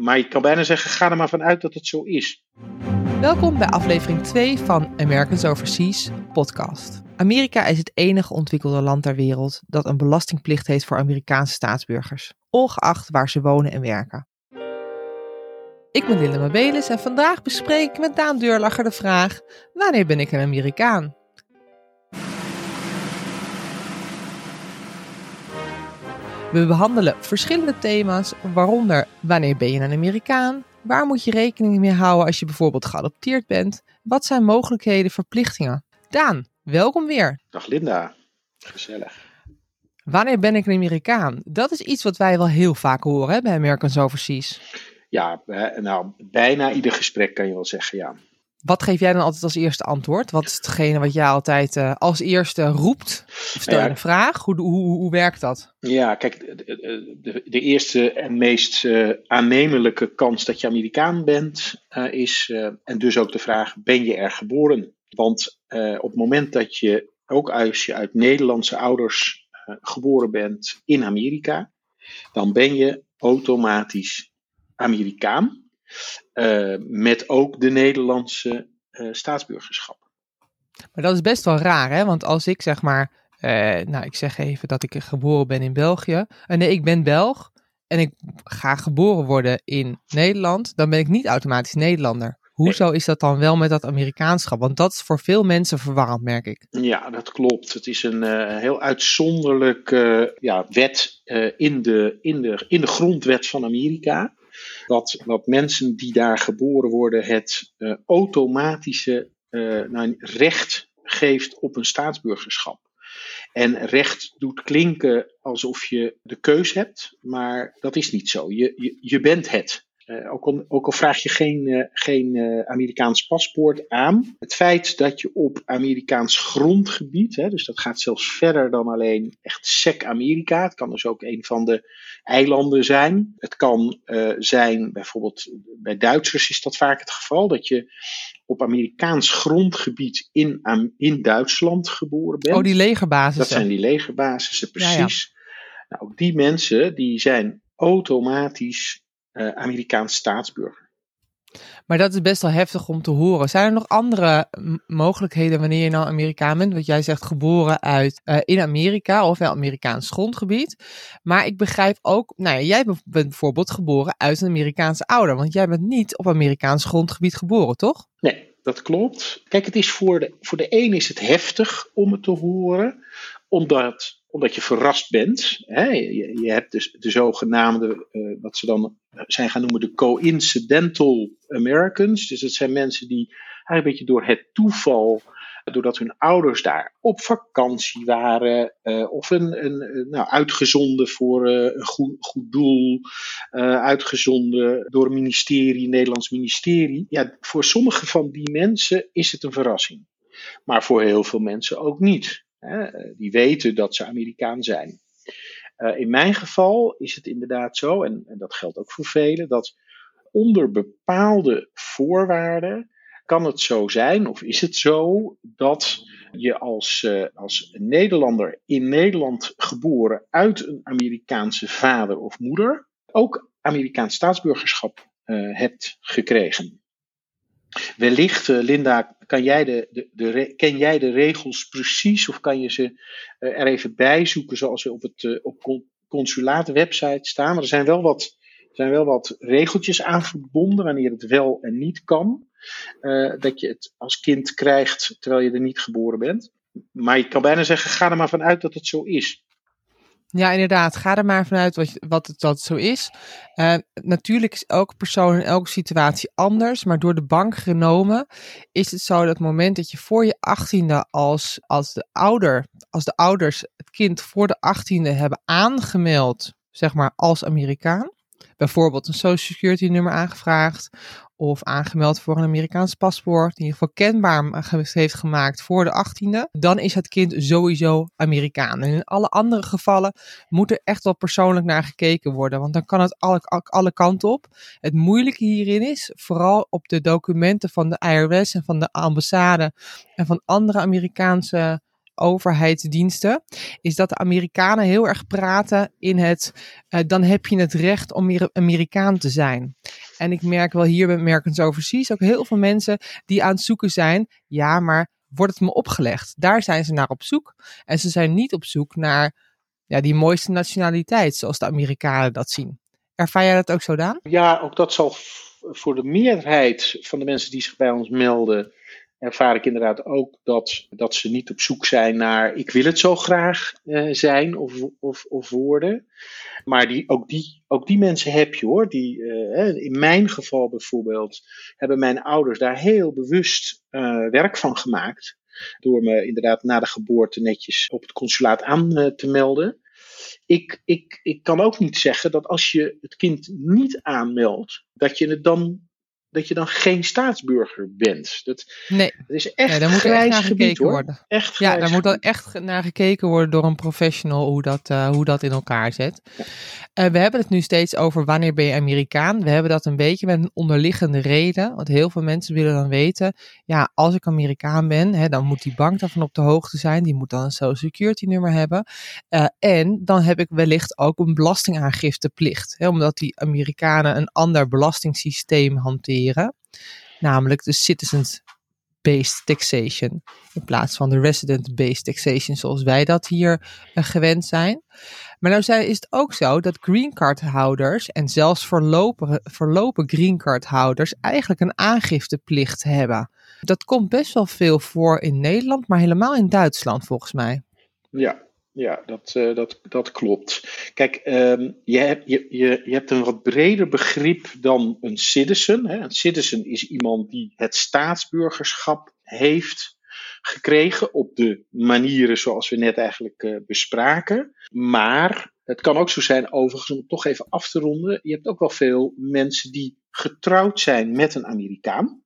Maar je kan bijna zeggen, ga er maar vanuit dat het zo is. Welkom bij aflevering 2 van Americans Overseas podcast. Amerika is het enige ontwikkelde land ter wereld dat een belastingplicht heeft voor Amerikaanse staatsburgers, ongeacht waar ze wonen en werken. Ik ben Lille Mabelis en vandaag bespreek ik met Daan Deurlacher de vraag: wanneer ben ik een Amerikaan? We behandelen verschillende thema's, waaronder wanneer ben je een Amerikaan? Waar moet je rekening mee houden als je bijvoorbeeld geadopteerd bent? Wat zijn mogelijkheden, verplichtingen? Daan, welkom weer. Dag Linda, gezellig. Wanneer ben ik een Amerikaan? Dat is iets wat wij wel heel vaak horen hè, bij Americans Overseas. Ja, nou, bijna ieder gesprek kan je wel zeggen, ja. Wat geef jij dan altijd als eerste antwoord? Wat is hetgene wat jij altijd uh, als eerste roept? Stel je ja, een vraag? Hoe, hoe, hoe, werkt dat? Ja, kijk, de, de, de eerste en meest uh, aannemelijke kans dat je Amerikaan bent, uh, is, en dus ook de vraag, ben je er geboren? Want op het moment dat je, ook als je uit Nederlandse ouders geboren bent in Amerika, dan ben je automatisch Amerikaan. Uh, met ook de Nederlandse uh, staatsburgerschap. Maar dat is best wel raar, hè? Want als ik zeg maar, uh, nou ik zeg even dat ik geboren ben in België. nee, ik ben Belg en ik ga geboren worden in Nederland, dan ben ik niet automatisch Nederlander. Hoezo is dat dan wel met dat Amerikaanschap? Want dat is voor veel mensen verwarrend, merk ik. Ja, dat klopt. Het is een uh, heel uitzonderlijke uh, ja, wet uh, in, de, in, de, in de grondwet van Amerika dat, dat mensen die daar geboren worden het uh, automatische uh, nou, recht geeft op een staatsburgerschap. En recht doet klinken alsof je de keus hebt, maar dat is niet zo. Je, je, je bent het. Uh, ook, al, ook, al, vraag je geen, uh, geen uh, Amerikaans paspoort aan. Het feit dat je op Amerikaans grondgebied, hè, dus dat gaat zelfs verder dan alleen echt sec Amerika. Het kan dus ook een van de eilanden zijn. Het kan zijn, bijvoorbeeld bij Duitsers is dat vaak het geval, dat je op Amerikaans grondgebied in, in Duitsland geboren bent. Oh, die legerbasis. Dat zijn die legerbasissen, precies. Ja, ja. Nou, ook die mensen die zijn automatisch uh, Amerikaans staatsburger. Maar dat is best wel heftig om te horen. Zijn er nog andere mogelijkheden wanneer je nou Amerikaan bent? Want jij zegt geboren uit uh, in Amerika of wel Amerikaans grondgebied. Maar ik begrijp ook, nou ja, jij bent bijvoorbeeld geboren uit een Amerikaanse ouder. Want jij bent niet op Amerikaans grondgebied geboren, toch? Nee, dat klopt. Kijk, het is voor de, voor de een is het heftig om het te horen, omdat omdat je verrast bent. Hè? Je, je, hebt dus de zogenaamde, uh, wat ze dan zijn gaan noemen, de coincidental Americans. Dus dat zijn mensen die eigenlijk een beetje door het toeval, doordat hun ouders daar op vakantie waren, uh, of een, een, nou, uitgezonden voor uh, een goed, goed doel, uitgezonden door een ministerie, Nederlands ministerie. Ja, voor sommige van die mensen is het een verrassing. Maar voor heel veel mensen ook niet. Hè, die weten dat ze Amerikaan zijn. Uh, in mijn geval is het inderdaad zo, en, en, dat geldt ook voor velen, dat onder bepaalde voorwaarden kan het zo zijn, of is het zo, dat je als, uh, als Nederlander in Nederland geboren uit een Amerikaanse vader of moeder ook Amerikaans staatsburgerschap hebt gekregen. Wellicht, uh, Linda, kan jij de, de, de, ken jij de regels precies of kan je ze uh, er even bij zoeken zoals ze op het uh, op consulaatwebsite staan? Maar er zijn wel wat, zijn wel wat regeltjes aan verbonden wanneer het wel en niet kan. dat je het als kind krijgt terwijl je er niet geboren bent. Maar je kan bijna zeggen, ga er maar vanuit dat het zo is. Ja, inderdaad. Ga er maar vanuit wat, wat het dat zo is. Uh, natuurlijk is elke persoon in elke situatie anders, maar door de bank genomen is het zo dat het moment dat je voor je achttiende als, als de ouder, als de ouders het kind voor de achttiende hebben aangemeld, zeg maar als Amerikaan, bijvoorbeeld een social security nummer aangevraagd of aangemeld voor een Amerikaans paspoort, in ieder geval kenbaar heeft gemaakt voor de 18e, dan is het kind sowieso Amerikaan. En in alle andere gevallen moet er echt wel persoonlijk naar gekeken worden, want dan kan het alle, alle kanten op. Het moeilijke hierin is, vooral op de documenten van de IRS en van de ambassade en van andere Amerikaanse overheidsdiensten, is dat de Amerikanen heel erg praten in het, uh, dan heb je het recht om Amerikaan te zijn. En ik merk wel hier bij Americans Overseas ook heel veel mensen die aan het zoeken zijn, ja, maar wordt het me opgelegd? Daar zijn ze naar op zoek. En ze zijn niet op zoek naar ja, die mooiste nationaliteit, zoals de Amerikanen dat zien. Ervaar jij dat ook zo, Daan? Ja, ook dat zal voor de meerderheid van de mensen die zich bij ons melden, ervaar ik inderdaad ook dat, dat ze niet op zoek zijn naar ik wil het zo graag uh, zijn of, of, of worden. Maar die, ook, die, ook die mensen heb je hoor. Die, uh, in mijn geval bijvoorbeeld hebben mijn ouders daar heel bewust uh, werk van gemaakt. Door me inderdaad na de geboorte netjes op het consulaat aan te melden ik, ik, ik kan ook niet zeggen dat als je het kind niet aanmeldt, dat je het dan dat je dan geen staatsburger bent. Dat, nee, dat is echt ja, daar moet echt naar gebied, gekeken hoor. worden. Echt Ja, daar moet dan echt naar gekeken worden door een professional hoe dat, uh, hoe dat in elkaar zit. Uh, we hebben het nu steeds over wanneer ben je Amerikaan. We hebben dat een beetje met een onderliggende reden. Want heel veel mensen willen dan weten, ja, als ik Amerikaan ben, hè, dan moet die bank daarvan op de hoogte zijn. Die moet dan een social security nummer hebben. Uh, en dan heb ik wellicht ook een belastingaangifteplicht. Hè, omdat die Amerikanen een ander belastingssysteem hanteren. Namelijk de citizens based taxation. In plaats van de resident based taxation zoals wij dat hier uh, gewend zijn. Maar nou is het ook zo dat green card houders en zelfs verlopen, verlopen green card houders eigenlijk een aangifteplicht hebben. Dat komt best wel veel voor in Nederland, maar helemaal in Duitsland volgens mij. Ja, ja dat, uh, dat, dat klopt. Kijk, um, je, hebt, je, je, je hebt een wat breder begrip dan een citizen. Hè. Een citizen is iemand die het staatsburgerschap heeft gekregen op de manieren zoals we net eigenlijk uh, bespraken. Maar het kan ook zo zijn, overigens, om toch even af te ronden. Je hebt ook wel veel mensen die getrouwd zijn met een Amerikaan.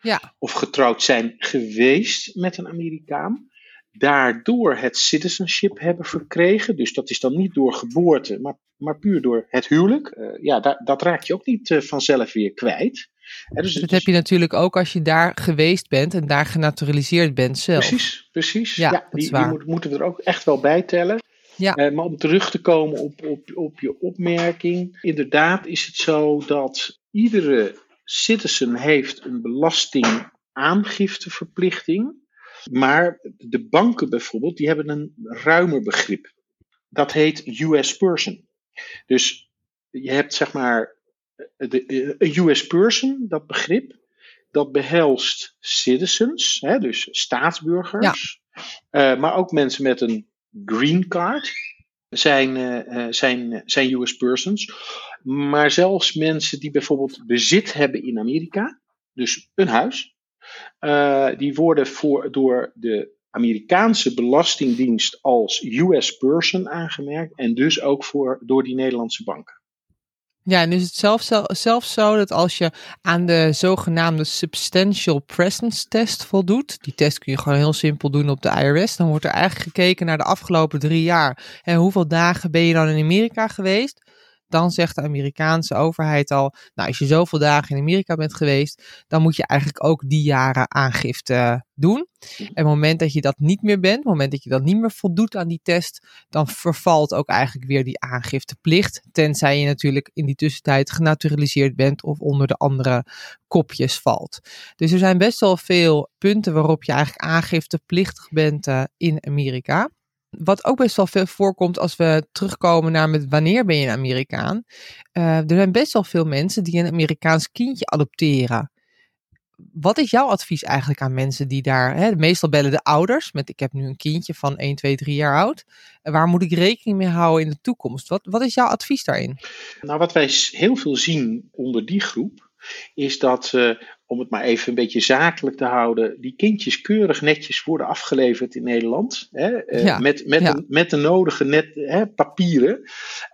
Ja. Of getrouwd zijn geweest met een Amerikaan daardoor het citizenship hebben verkregen. Dus dat is dan niet door geboorte, maar, maar puur door het huwelijk. Uh, ja, da dat raak je ook niet uh, vanzelf weer kwijt. En dus, dat heb je natuurlijk ook als je daar geweest bent en daar genaturaliseerd bent zelf. Precies, precies. Ja, ja die, die moet, moeten we er ook echt wel bij tellen. Ja. Uh, maar om terug te komen op, op, op je opmerking. Inderdaad is het zo dat iedere citizen heeft een belastingaangifteverplichting. Maar de banken bijvoorbeeld, die hebben een ruimer begrip. Dat heet US person. Dus je hebt zeg maar een US person, dat begrip, dat behelst citizens, hè, dus staatsburgers, ja. uh, maar ook mensen met een green card zijn, uh, zijn, zijn US persons. Maar zelfs mensen die bijvoorbeeld bezit hebben in Amerika, dus een huis, die worden voor, door de Amerikaanse Belastingdienst als US person aangemerkt en dus ook voor, door die Nederlandse banken. Ja, en is het zelfs, zelfs zo dat als je aan de zogenaamde Substantial Presence Test voldoet, die test kun je gewoon heel simpel doen op de IRS, dan wordt er eigenlijk gekeken naar de afgelopen drie jaar. En hoeveel dagen ben je dan in Amerika geweest? Dan zegt de Amerikaanse overheid al, nou als je zoveel dagen in Amerika bent geweest, dan moet je eigenlijk ook die jaren aangifte doen. En op het moment dat je dat niet meer bent, op het moment dat je dat niet meer voldoet aan die test, dan vervalt ook eigenlijk weer die aangifteplicht. Tenzij je natuurlijk in die tussentijd genaturaliseerd bent of onder de andere kopjes valt. Dus er zijn best wel veel punten waarop je eigenlijk aangifteplichtig bent uh, in Amerika. Wat ook best wel veel voorkomt als we terugkomen naar met wanneer ben je een Amerikaan. Uh, er zijn best wel veel mensen die een Amerikaans kindje adopteren. Wat is jouw advies eigenlijk aan mensen die daar, hè, meestal bellen de ouders met ik heb nu een kindje van 1, 2, 3 jaar oud. Waar moet ik rekening mee houden in de toekomst? Wat, wat is jouw advies daarin? Nou, wat wij heel veel zien onder die groep is dat, uh, om het maar even een beetje zakelijk te houden, die kindjes keurig netjes worden afgeleverd in Nederland. Hè, Ja, met, met, ja. een, met de nodige net, hè, papieren.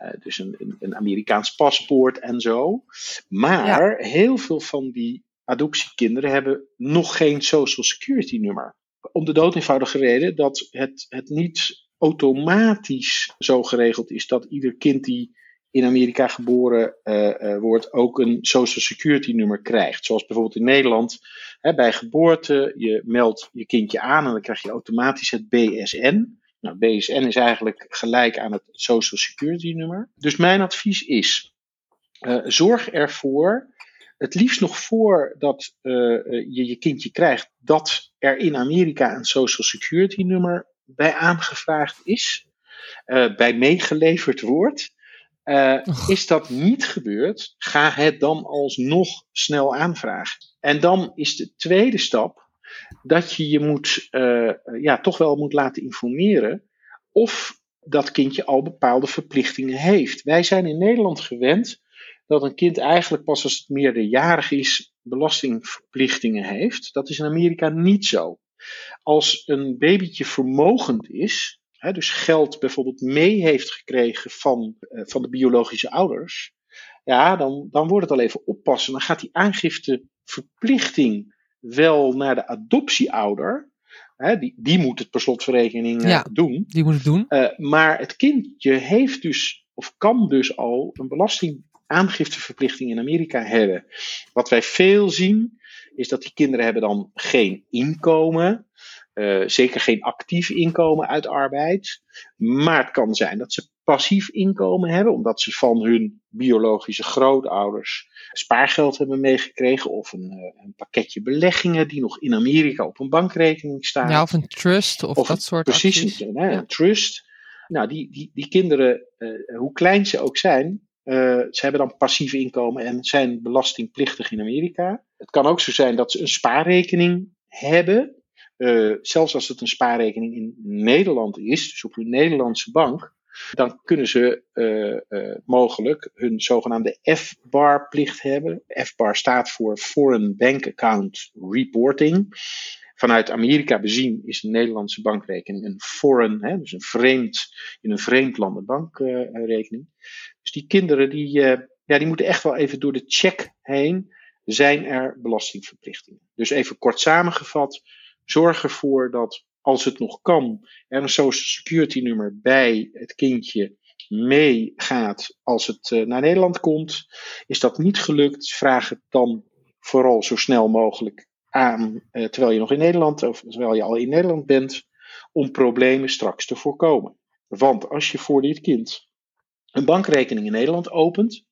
Uh, dus een, een, een Amerikaans paspoort en zo. Maar heel veel van die adoptiekinderen hebben nog geen social security nummer. Om de dood eenvoudige reden dat het, het niet automatisch zo geregeld is dat ieder kind die in Amerika geboren uh, wordt, ook een Social Security nummer krijgt. Zoals bijvoorbeeld in Nederland. Hè, bij geboorte, je meldt je kindje aan en dan krijg je automatisch het BSN. Nou, BSN is eigenlijk gelijk aan het Social Security nummer. Dus mijn advies is, uh, zorg ervoor, het liefst nog voordat je je kindje krijgt, dat er in Amerika een Social Security nummer bij aangevraagd is, bij meegeleverd wordt. Uh, is dat niet gebeurd, ga het dan alsnog snel aanvragen. En dan is de tweede stap dat je je moet, uh, ja, toch wel moet laten informeren of dat kindje al bepaalde verplichtingen heeft. Wij zijn in Nederland gewend dat een kind eigenlijk pas als het meerderjarig is belastingverplichtingen heeft. Dat is in Amerika niet zo. Als een babytje vermogend is, dus geld bijvoorbeeld mee heeft gekregen van, uh, van de biologische ouders, ja, dan, dan wordt het al even oppassen. Dan gaat die aangifteverplichting wel naar de adoptieouder. Hè, die, die moet het per slotverrekening ja, doen. Die moet het doen. Uh, maar het kindje heeft dus, of kan dus al, een belastingaangifteverplichting in Amerika hebben. Wat wij veel zien, is dat die kinderen hebben dan geen inkomen. Uh, zeker geen actief inkomen uit arbeid. Maar het kan zijn dat ze passief inkomen hebben, omdat ze van hun biologische grootouders spaargeld hebben meegekregen. Of een, uh, een pakketje beleggingen die nog in Amerika op een bankrekening staan. Ja, of een trust of, of dat soort Precies, acties. een, ja. een trust. Nou, die, die, die kinderen, uh, hoe klein ze ook zijn, ze hebben dan passief inkomen en zijn belastingplichtig in Amerika. Het kan ook zo zijn dat ze een spaarrekening hebben. Uh, zelfs als het een spaarrekening in Nederland is, dus op een Nederlandse bank, dan kunnen ze uh, uh, mogelijk hun zogenaamde F-bar-plicht hebben. F-bar staat voor Foreign Bank Account Reporting. Vanuit Amerika bezien is een Nederlandse bankrekening een foreign, hè, dus een vreemd, in een vreemd landen bankrekening. dus die kinderen die, ja, die moeten echt wel even door de check heen. Zijn er belastingverplichtingen? Dus even kort samengevat Zorg ervoor dat als het nog kan, er een Social Security nummer bij het kindje meegaat als het uh, naar Nederland komt. Is dat niet gelukt, vraag het dan vooral zo snel mogelijk aan uh, terwijl je nog in Nederland of terwijl je al in Nederland bent, om problemen straks te voorkomen. Want als je voor dit kind een bankrekening in Nederland opent,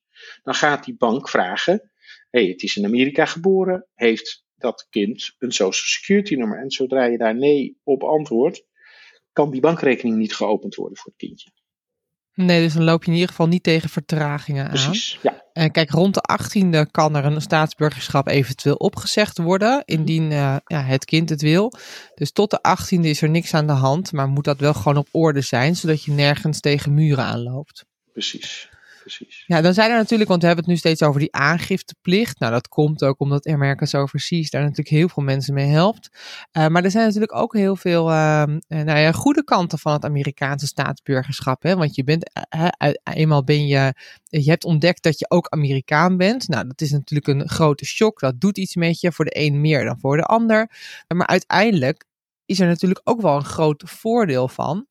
dan gaat die bank vragen: hey, het is in Amerika geboren, heeft dat kind een social security nummer. En zodra je daar nee op antwoordt, kan die bankrekening niet geopend worden voor het kindje. Nee, dus dan loop je in ieder geval niet tegen vertragingen aan. Precies, ja. En kijk, rond de 18e kan er een staatsburgerschap eventueel opgezegd worden, indien uh, ja, het kind het wil. Dus tot de 18e is er niks aan de hand, maar moet dat wel gewoon op orde zijn, zodat je nergens tegen muren aanloopt. Precies. Precies. Ja, dan zijn er natuurlijk, want we hebben het nu steeds over die aangifteplicht. Nou, dat komt ook omdat Americans Overseas daar natuurlijk heel veel mensen mee helpt. Uh, maar er zijn natuurlijk ook heel veel uh, nou ja, goede kanten van het Amerikaanse staatsburgerschap. Hè? Want je bent, uh, eenmaal ben je, je hebt ontdekt dat je ook Amerikaan bent. Nou, dat is natuurlijk een grote shock. Dat doet iets met je, voor de een meer dan voor de ander. Maar uiteindelijk is er natuurlijk ook wel een groot voordeel van.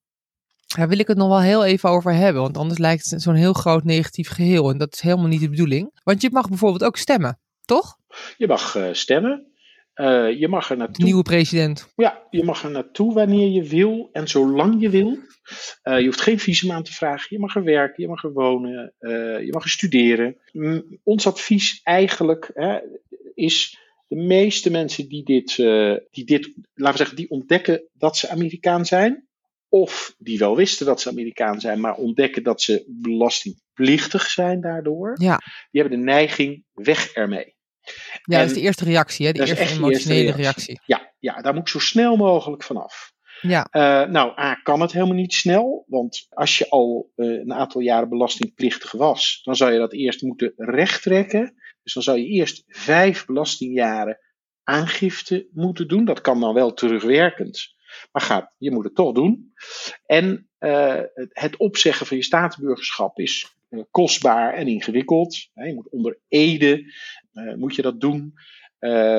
Daar wil ik het nog wel heel even over hebben, want anders lijkt het zo'n heel groot negatief geheel. En dat is helemaal niet de bedoeling. Want je mag bijvoorbeeld ook stemmen, toch? Je mag uh, stemmen. Uh, je mag er naartoe. Nieuwe president. Ja, je mag er naartoe wanneer je wil en zolang je wil. Uh, je hoeft geen visum aan te vragen. Je mag er werken, je mag er wonen, je mag er studeren. Ons advies eigenlijk hè, is de meeste mensen die dit, die dit, laten we zeggen, die ontdekken dat ze Amerikaan zijn of die wel wisten dat ze Amerikaan zijn, maar ontdekken dat ze belastingplichtig zijn daardoor. Ja. Die hebben de neiging weg ermee. Ja, en dat is de eerste reactie, hè? de eerste emotionele eerste reactie. reactie. Ja, ja, daar moet ik zo snel mogelijk vanaf. Ja. Uh, nou, A, kan het helemaal niet snel, want als je al uh, een aantal jaren belastingplichtig was, dan zou je dat eerst moeten rechttrekken. Dus dan zou je eerst vijf belastingjaren aangifte moeten doen. Dat kan dan wel terugwerkend. Maar gaat, je moet het toch doen. En uh, het opzeggen van je staatsburgerschap is uh, kostbaar en ingewikkeld. je moet onder ede uh, moet je dat doen.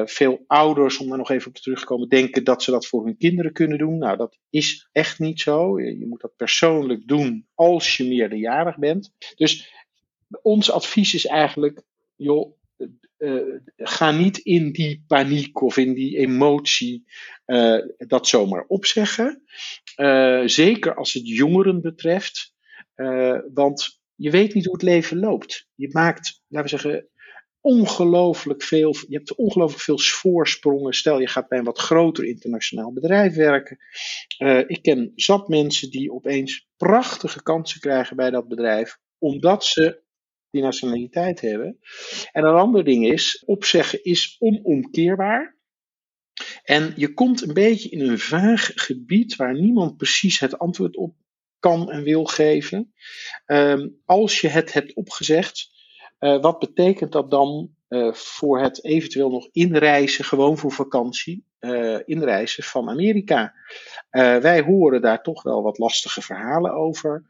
veel ouders, om daar nog even op terug te komen, denken dat ze dat voor hun kinderen kunnen doen. Nou, dat is echt niet zo. Je, je moet dat persoonlijk doen als je meerderjarig bent. Dus ons advies is eigenlijk, joh, uh, ga niet in die paniek of in die emotie uh, dat zomaar opzeggen. Uh, zeker als het jongeren betreft. want je weet niet hoe het leven loopt. Je maakt, laten we zeggen, ongelooflijk veel. Je hebt ongelooflijk veel voorsprongen. Stel je gaat bij een wat groter internationaal bedrijf werken. ik ken zat mensen die opeens prachtige kansen krijgen bij dat bedrijf. Omdat ze die nationaliteit hebben. En een ander ding is, opzeggen is onomkeerbaar. En je komt een beetje in een vaag gebied waar niemand precies het antwoord op kan en wil geven. Um, als je het hebt opgezegd, uh, wat betekent dat dan uh, voor het eventueel nog inreizen, gewoon voor vakantie, uh, inreizen van Amerika? Wij horen daar toch wel wat lastige verhalen over.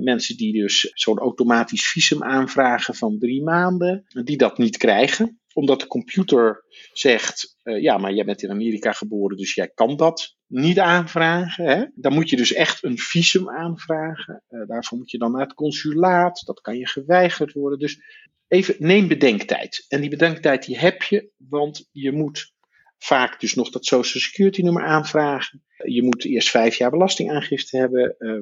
mensen die dus zo'n automatisch visum aanvragen van drie maanden, die dat niet krijgen omdat de computer zegt, uh, ja, maar jij bent in Amerika geboren, dus jij kan dat niet aanvragen. Hè? Dan moet je dus echt een visum aanvragen. Daarvoor moet je dan naar het consulaat. Dat kan je geweigerd worden. Dus even, neem bedenktijd. En die bedenktijd die heb je, want je moet vaak dus nog dat Social Security nummer aanvragen. Je moet eerst vijf jaar belastingaangifte hebben, uh, uh,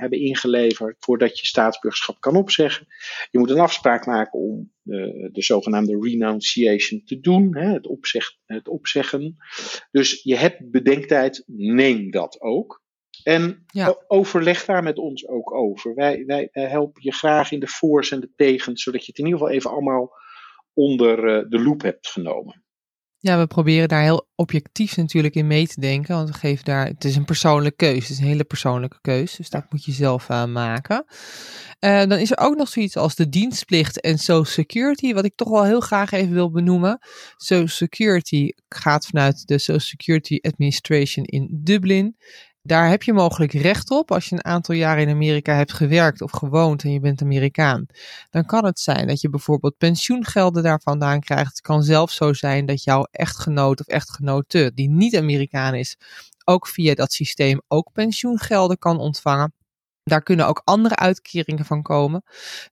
hebben ingeleverd voordat je staatsburgerschap kan opzeggen. Je moet een afspraak maken om de, de zogenaamde renunciation te doen, hè, het, opzeg, het opzeggen. Dus je hebt bedenktijd, neem dat ook. En ja. overleg daar met ons ook over. Wij, wij, helpen je graag in de voor's en de tegens, zodat je het in ieder geval even allemaal onder de loep hebt genomen. Ja, we proberen daar heel objectief natuurlijk in mee te denken. Want we geven daar, het is een persoonlijke keuze. Het is een hele persoonlijke keuze. Dus dat moet je zelf uh, maken. Uh, dan is er ook nog zoiets als de dienstplicht en Social Security. Wat ik toch wel heel graag even wil benoemen. Social Security gaat vanuit de Social Security Administration in Dublin. Daar heb je mogelijk recht op als je een aantal jaren in Amerika hebt gewerkt of gewoond en je bent Amerikaan. Dan kan het zijn dat je bijvoorbeeld pensioengelden daar vandaan krijgt. Het kan zelfs zo zijn dat jouw echtgenoot of echtgenote die niet Amerikaan is, ook via dat systeem ook pensioengelden kan ontvangen. Daar kunnen ook andere uitkeringen van komen.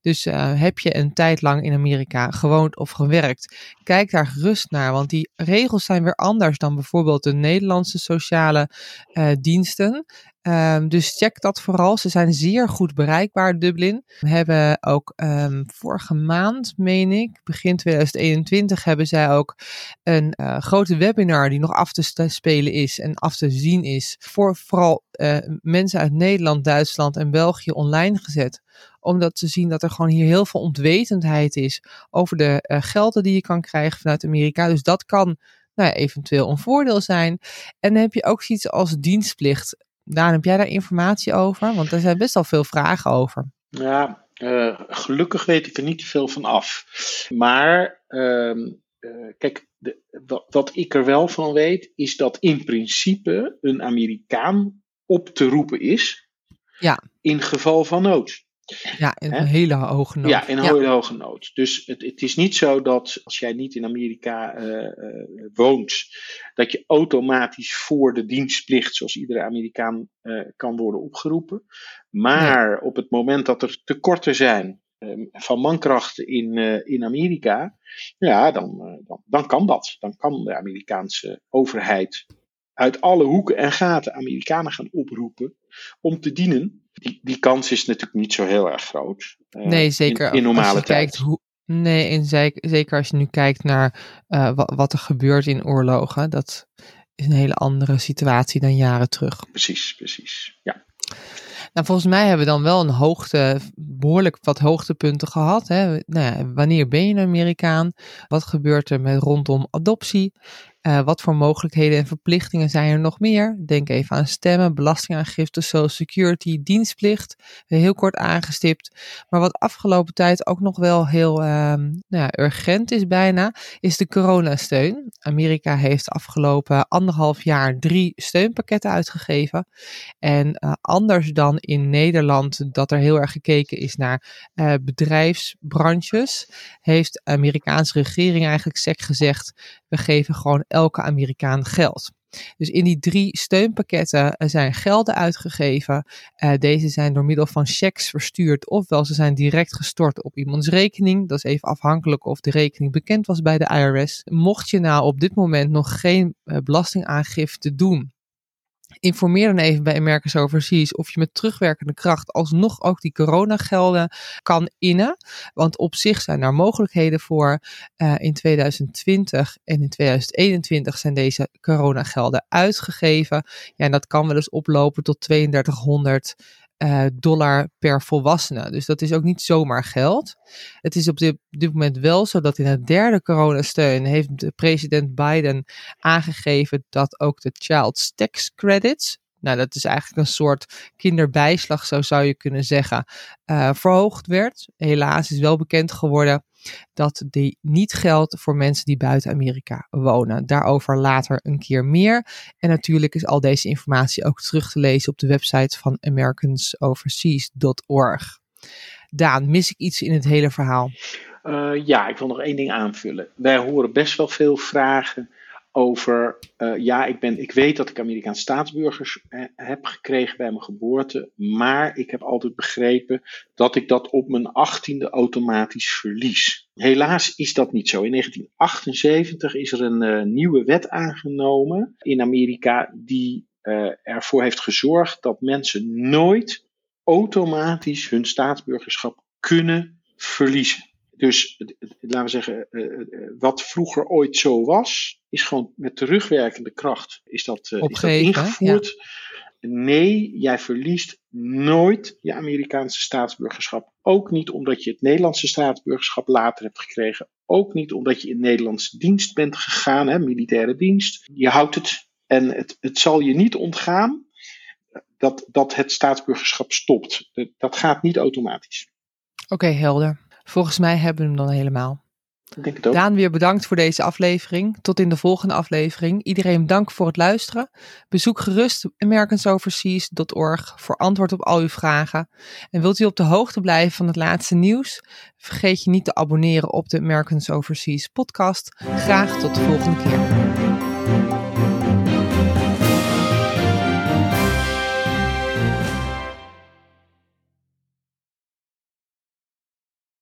Dus uh, heb je een tijd lang in Amerika gewoond of gewerkt, kijk daar gerust naar, want die regels zijn weer anders dan bijvoorbeeld de Nederlandse sociale uh, diensten. Um, dus check dat vooral. Ze zijn zeer goed bereikbaar, Dublin. We hebben ook um, vorige maand, meen ik, begin 2021, hebben zij ook een uh, grote webinar die nog af te spelen is en af te zien is. Voor vooral uh, mensen uit Nederland, Duitsland en België online gezet omdat ze zien dat er gewoon hier heel veel ontwetendheid is over de uh, gelden die je kan krijgen vanuit Amerika. Dus dat kan nou ja, eventueel een voordeel zijn. En dan heb je ook zoiets als dienstplicht. Daan, heb jij daar informatie over? Want er zijn best wel veel vragen over. Ja, uh, gelukkig weet ik er niet te veel van af. Maar uh, uh, kijk, de, wat, wat, ik er wel van weet, is dat in principe een Amerikaan op te roepen is. Ja. In geval van nood. Ja, in een hele hoge nood. Ja, in een hele hoge nood. Dus het, het, is niet zo dat als jij niet in Amerika uh, uh, woont, dat je automatisch voor de dienstplicht, zoals iedere Amerikaan, uh, kan worden opgeroepen. Maar op het moment dat er tekorten zijn van mankrachten in, in Amerika, ja, dan, dan, dan kan dat. Dan kan de Amerikaanse overheid uit alle hoeken en gaten Amerikanen gaan oproepen om te dienen die, die kans is natuurlijk niet zo heel erg groot. Uh, nee, zeker. In, in normale als je tijd. Kijkt hoe, nee, en zeker als je nu kijkt naar uh, wat, wat, er gebeurt in oorlogen. Dat is een hele andere situatie dan jaren terug. Precies, precies. Ja. Nou, volgens mij hebben we dan wel een hoogte, behoorlijk wat hoogtepunten gehad. Hè. Nou ja, wanneer ben je een Amerikaan? Wat gebeurt er met rondom adoptie? Uh, wat voor mogelijkheden en verplichtingen zijn er nog meer? Denk even aan stemmen, belastingaangifte, social security, dienstplicht. Heel kort aangestipt. Maar wat afgelopen tijd ook nog wel heel uh, nou ja, urgent is bijna, is de coronasteun. Amerika heeft afgelopen anderhalf jaar drie steunpakketten uitgegeven. En uh, anders dan in Nederland, dat er heel erg gekeken is naar uh, bedrijfsbranches, heeft de Amerikaanse regering eigenlijk sec gezegd, we geven gewoon elke Amerikaan geld. Dus in die drie steunpakketten zijn gelden uitgegeven. deze zijn door middel van checks verstuurd, ofwel ze zijn direct gestort op iemands rekening. Dat is even afhankelijk of de rekening bekend was bij de IRS. Mocht je nou op dit moment nog geen belastingaangifte doen, Informeer dan even bij Americans Overseas of je met terugwerkende kracht alsnog ook die coronagelden kan innen. Want op zich zijn daar mogelijkheden voor. Uh, in 2020 en in 2021 zijn deze coronagelden uitgegeven. Ja, en dat kan wel eens oplopen tot 3200 uh, dollar per volwassene. Dus dat is ook niet zomaar geld. Het is op dit, moment wel zo dat in het derde coronasteun heeft de president Biden aangegeven dat ook de Child Tax Credits, nou dat is eigenlijk een soort kinderbijslag, zo zou je kunnen zeggen, uh, verhoogd werd. Helaas is wel bekend geworden dat die niet geldt voor mensen die buiten Amerika wonen. Daarover later een keer meer. En natuurlijk is al deze informatie ook terug te lezen op de website van americansoverseas.org. Daan, mis ik iets in het hele verhaal? Uh, ja, ik wil nog één ding aanvullen. Wij horen best wel veel vragen over, uh, ja, ik, ben, ik weet dat ik Amerikaans staatsburgers eh, heb gekregen bij mijn geboorte, maar ik heb altijd begrepen dat ik dat op mijn achttiende automatisch verlies. Helaas is dat niet zo. In 1978 is er een uh, nieuwe wet aangenomen in Amerika die ervoor heeft gezorgd dat mensen nooit automatisch hun staatsburgerschap kunnen verliezen. Dus laten we zeggen, eh, eh, eh, wat vroeger ooit zo was, is gewoon met terugwerkende kracht is dat, is dat ingevoerd. Nee, jij verliest nooit je Amerikaanse staatsburgerschap. Ook niet omdat je het Nederlandse staatsburgerschap later hebt gekregen. Ook niet omdat je in Nederlandse dienst bent gegaan, hè, militaire dienst. Je houdt het en het, het zal je niet ontgaan dat, dat het staatsburgerschap stopt. Dat gaat niet automatisch. Oké, helder. Volgens mij hebben we hem dan helemaal. Denk het ook. Daan, weer bedankt voor deze aflevering. Tot in de volgende aflevering. Iedereen dank voor het luisteren. Bezoek gerust americansoverseas.org voor antwoord op al uw vragen. En wilt u op de hoogte blijven van het laatste nieuws? Vergeet je niet te abonneren op de Americans Overseas podcast. Graag tot de volgende keer.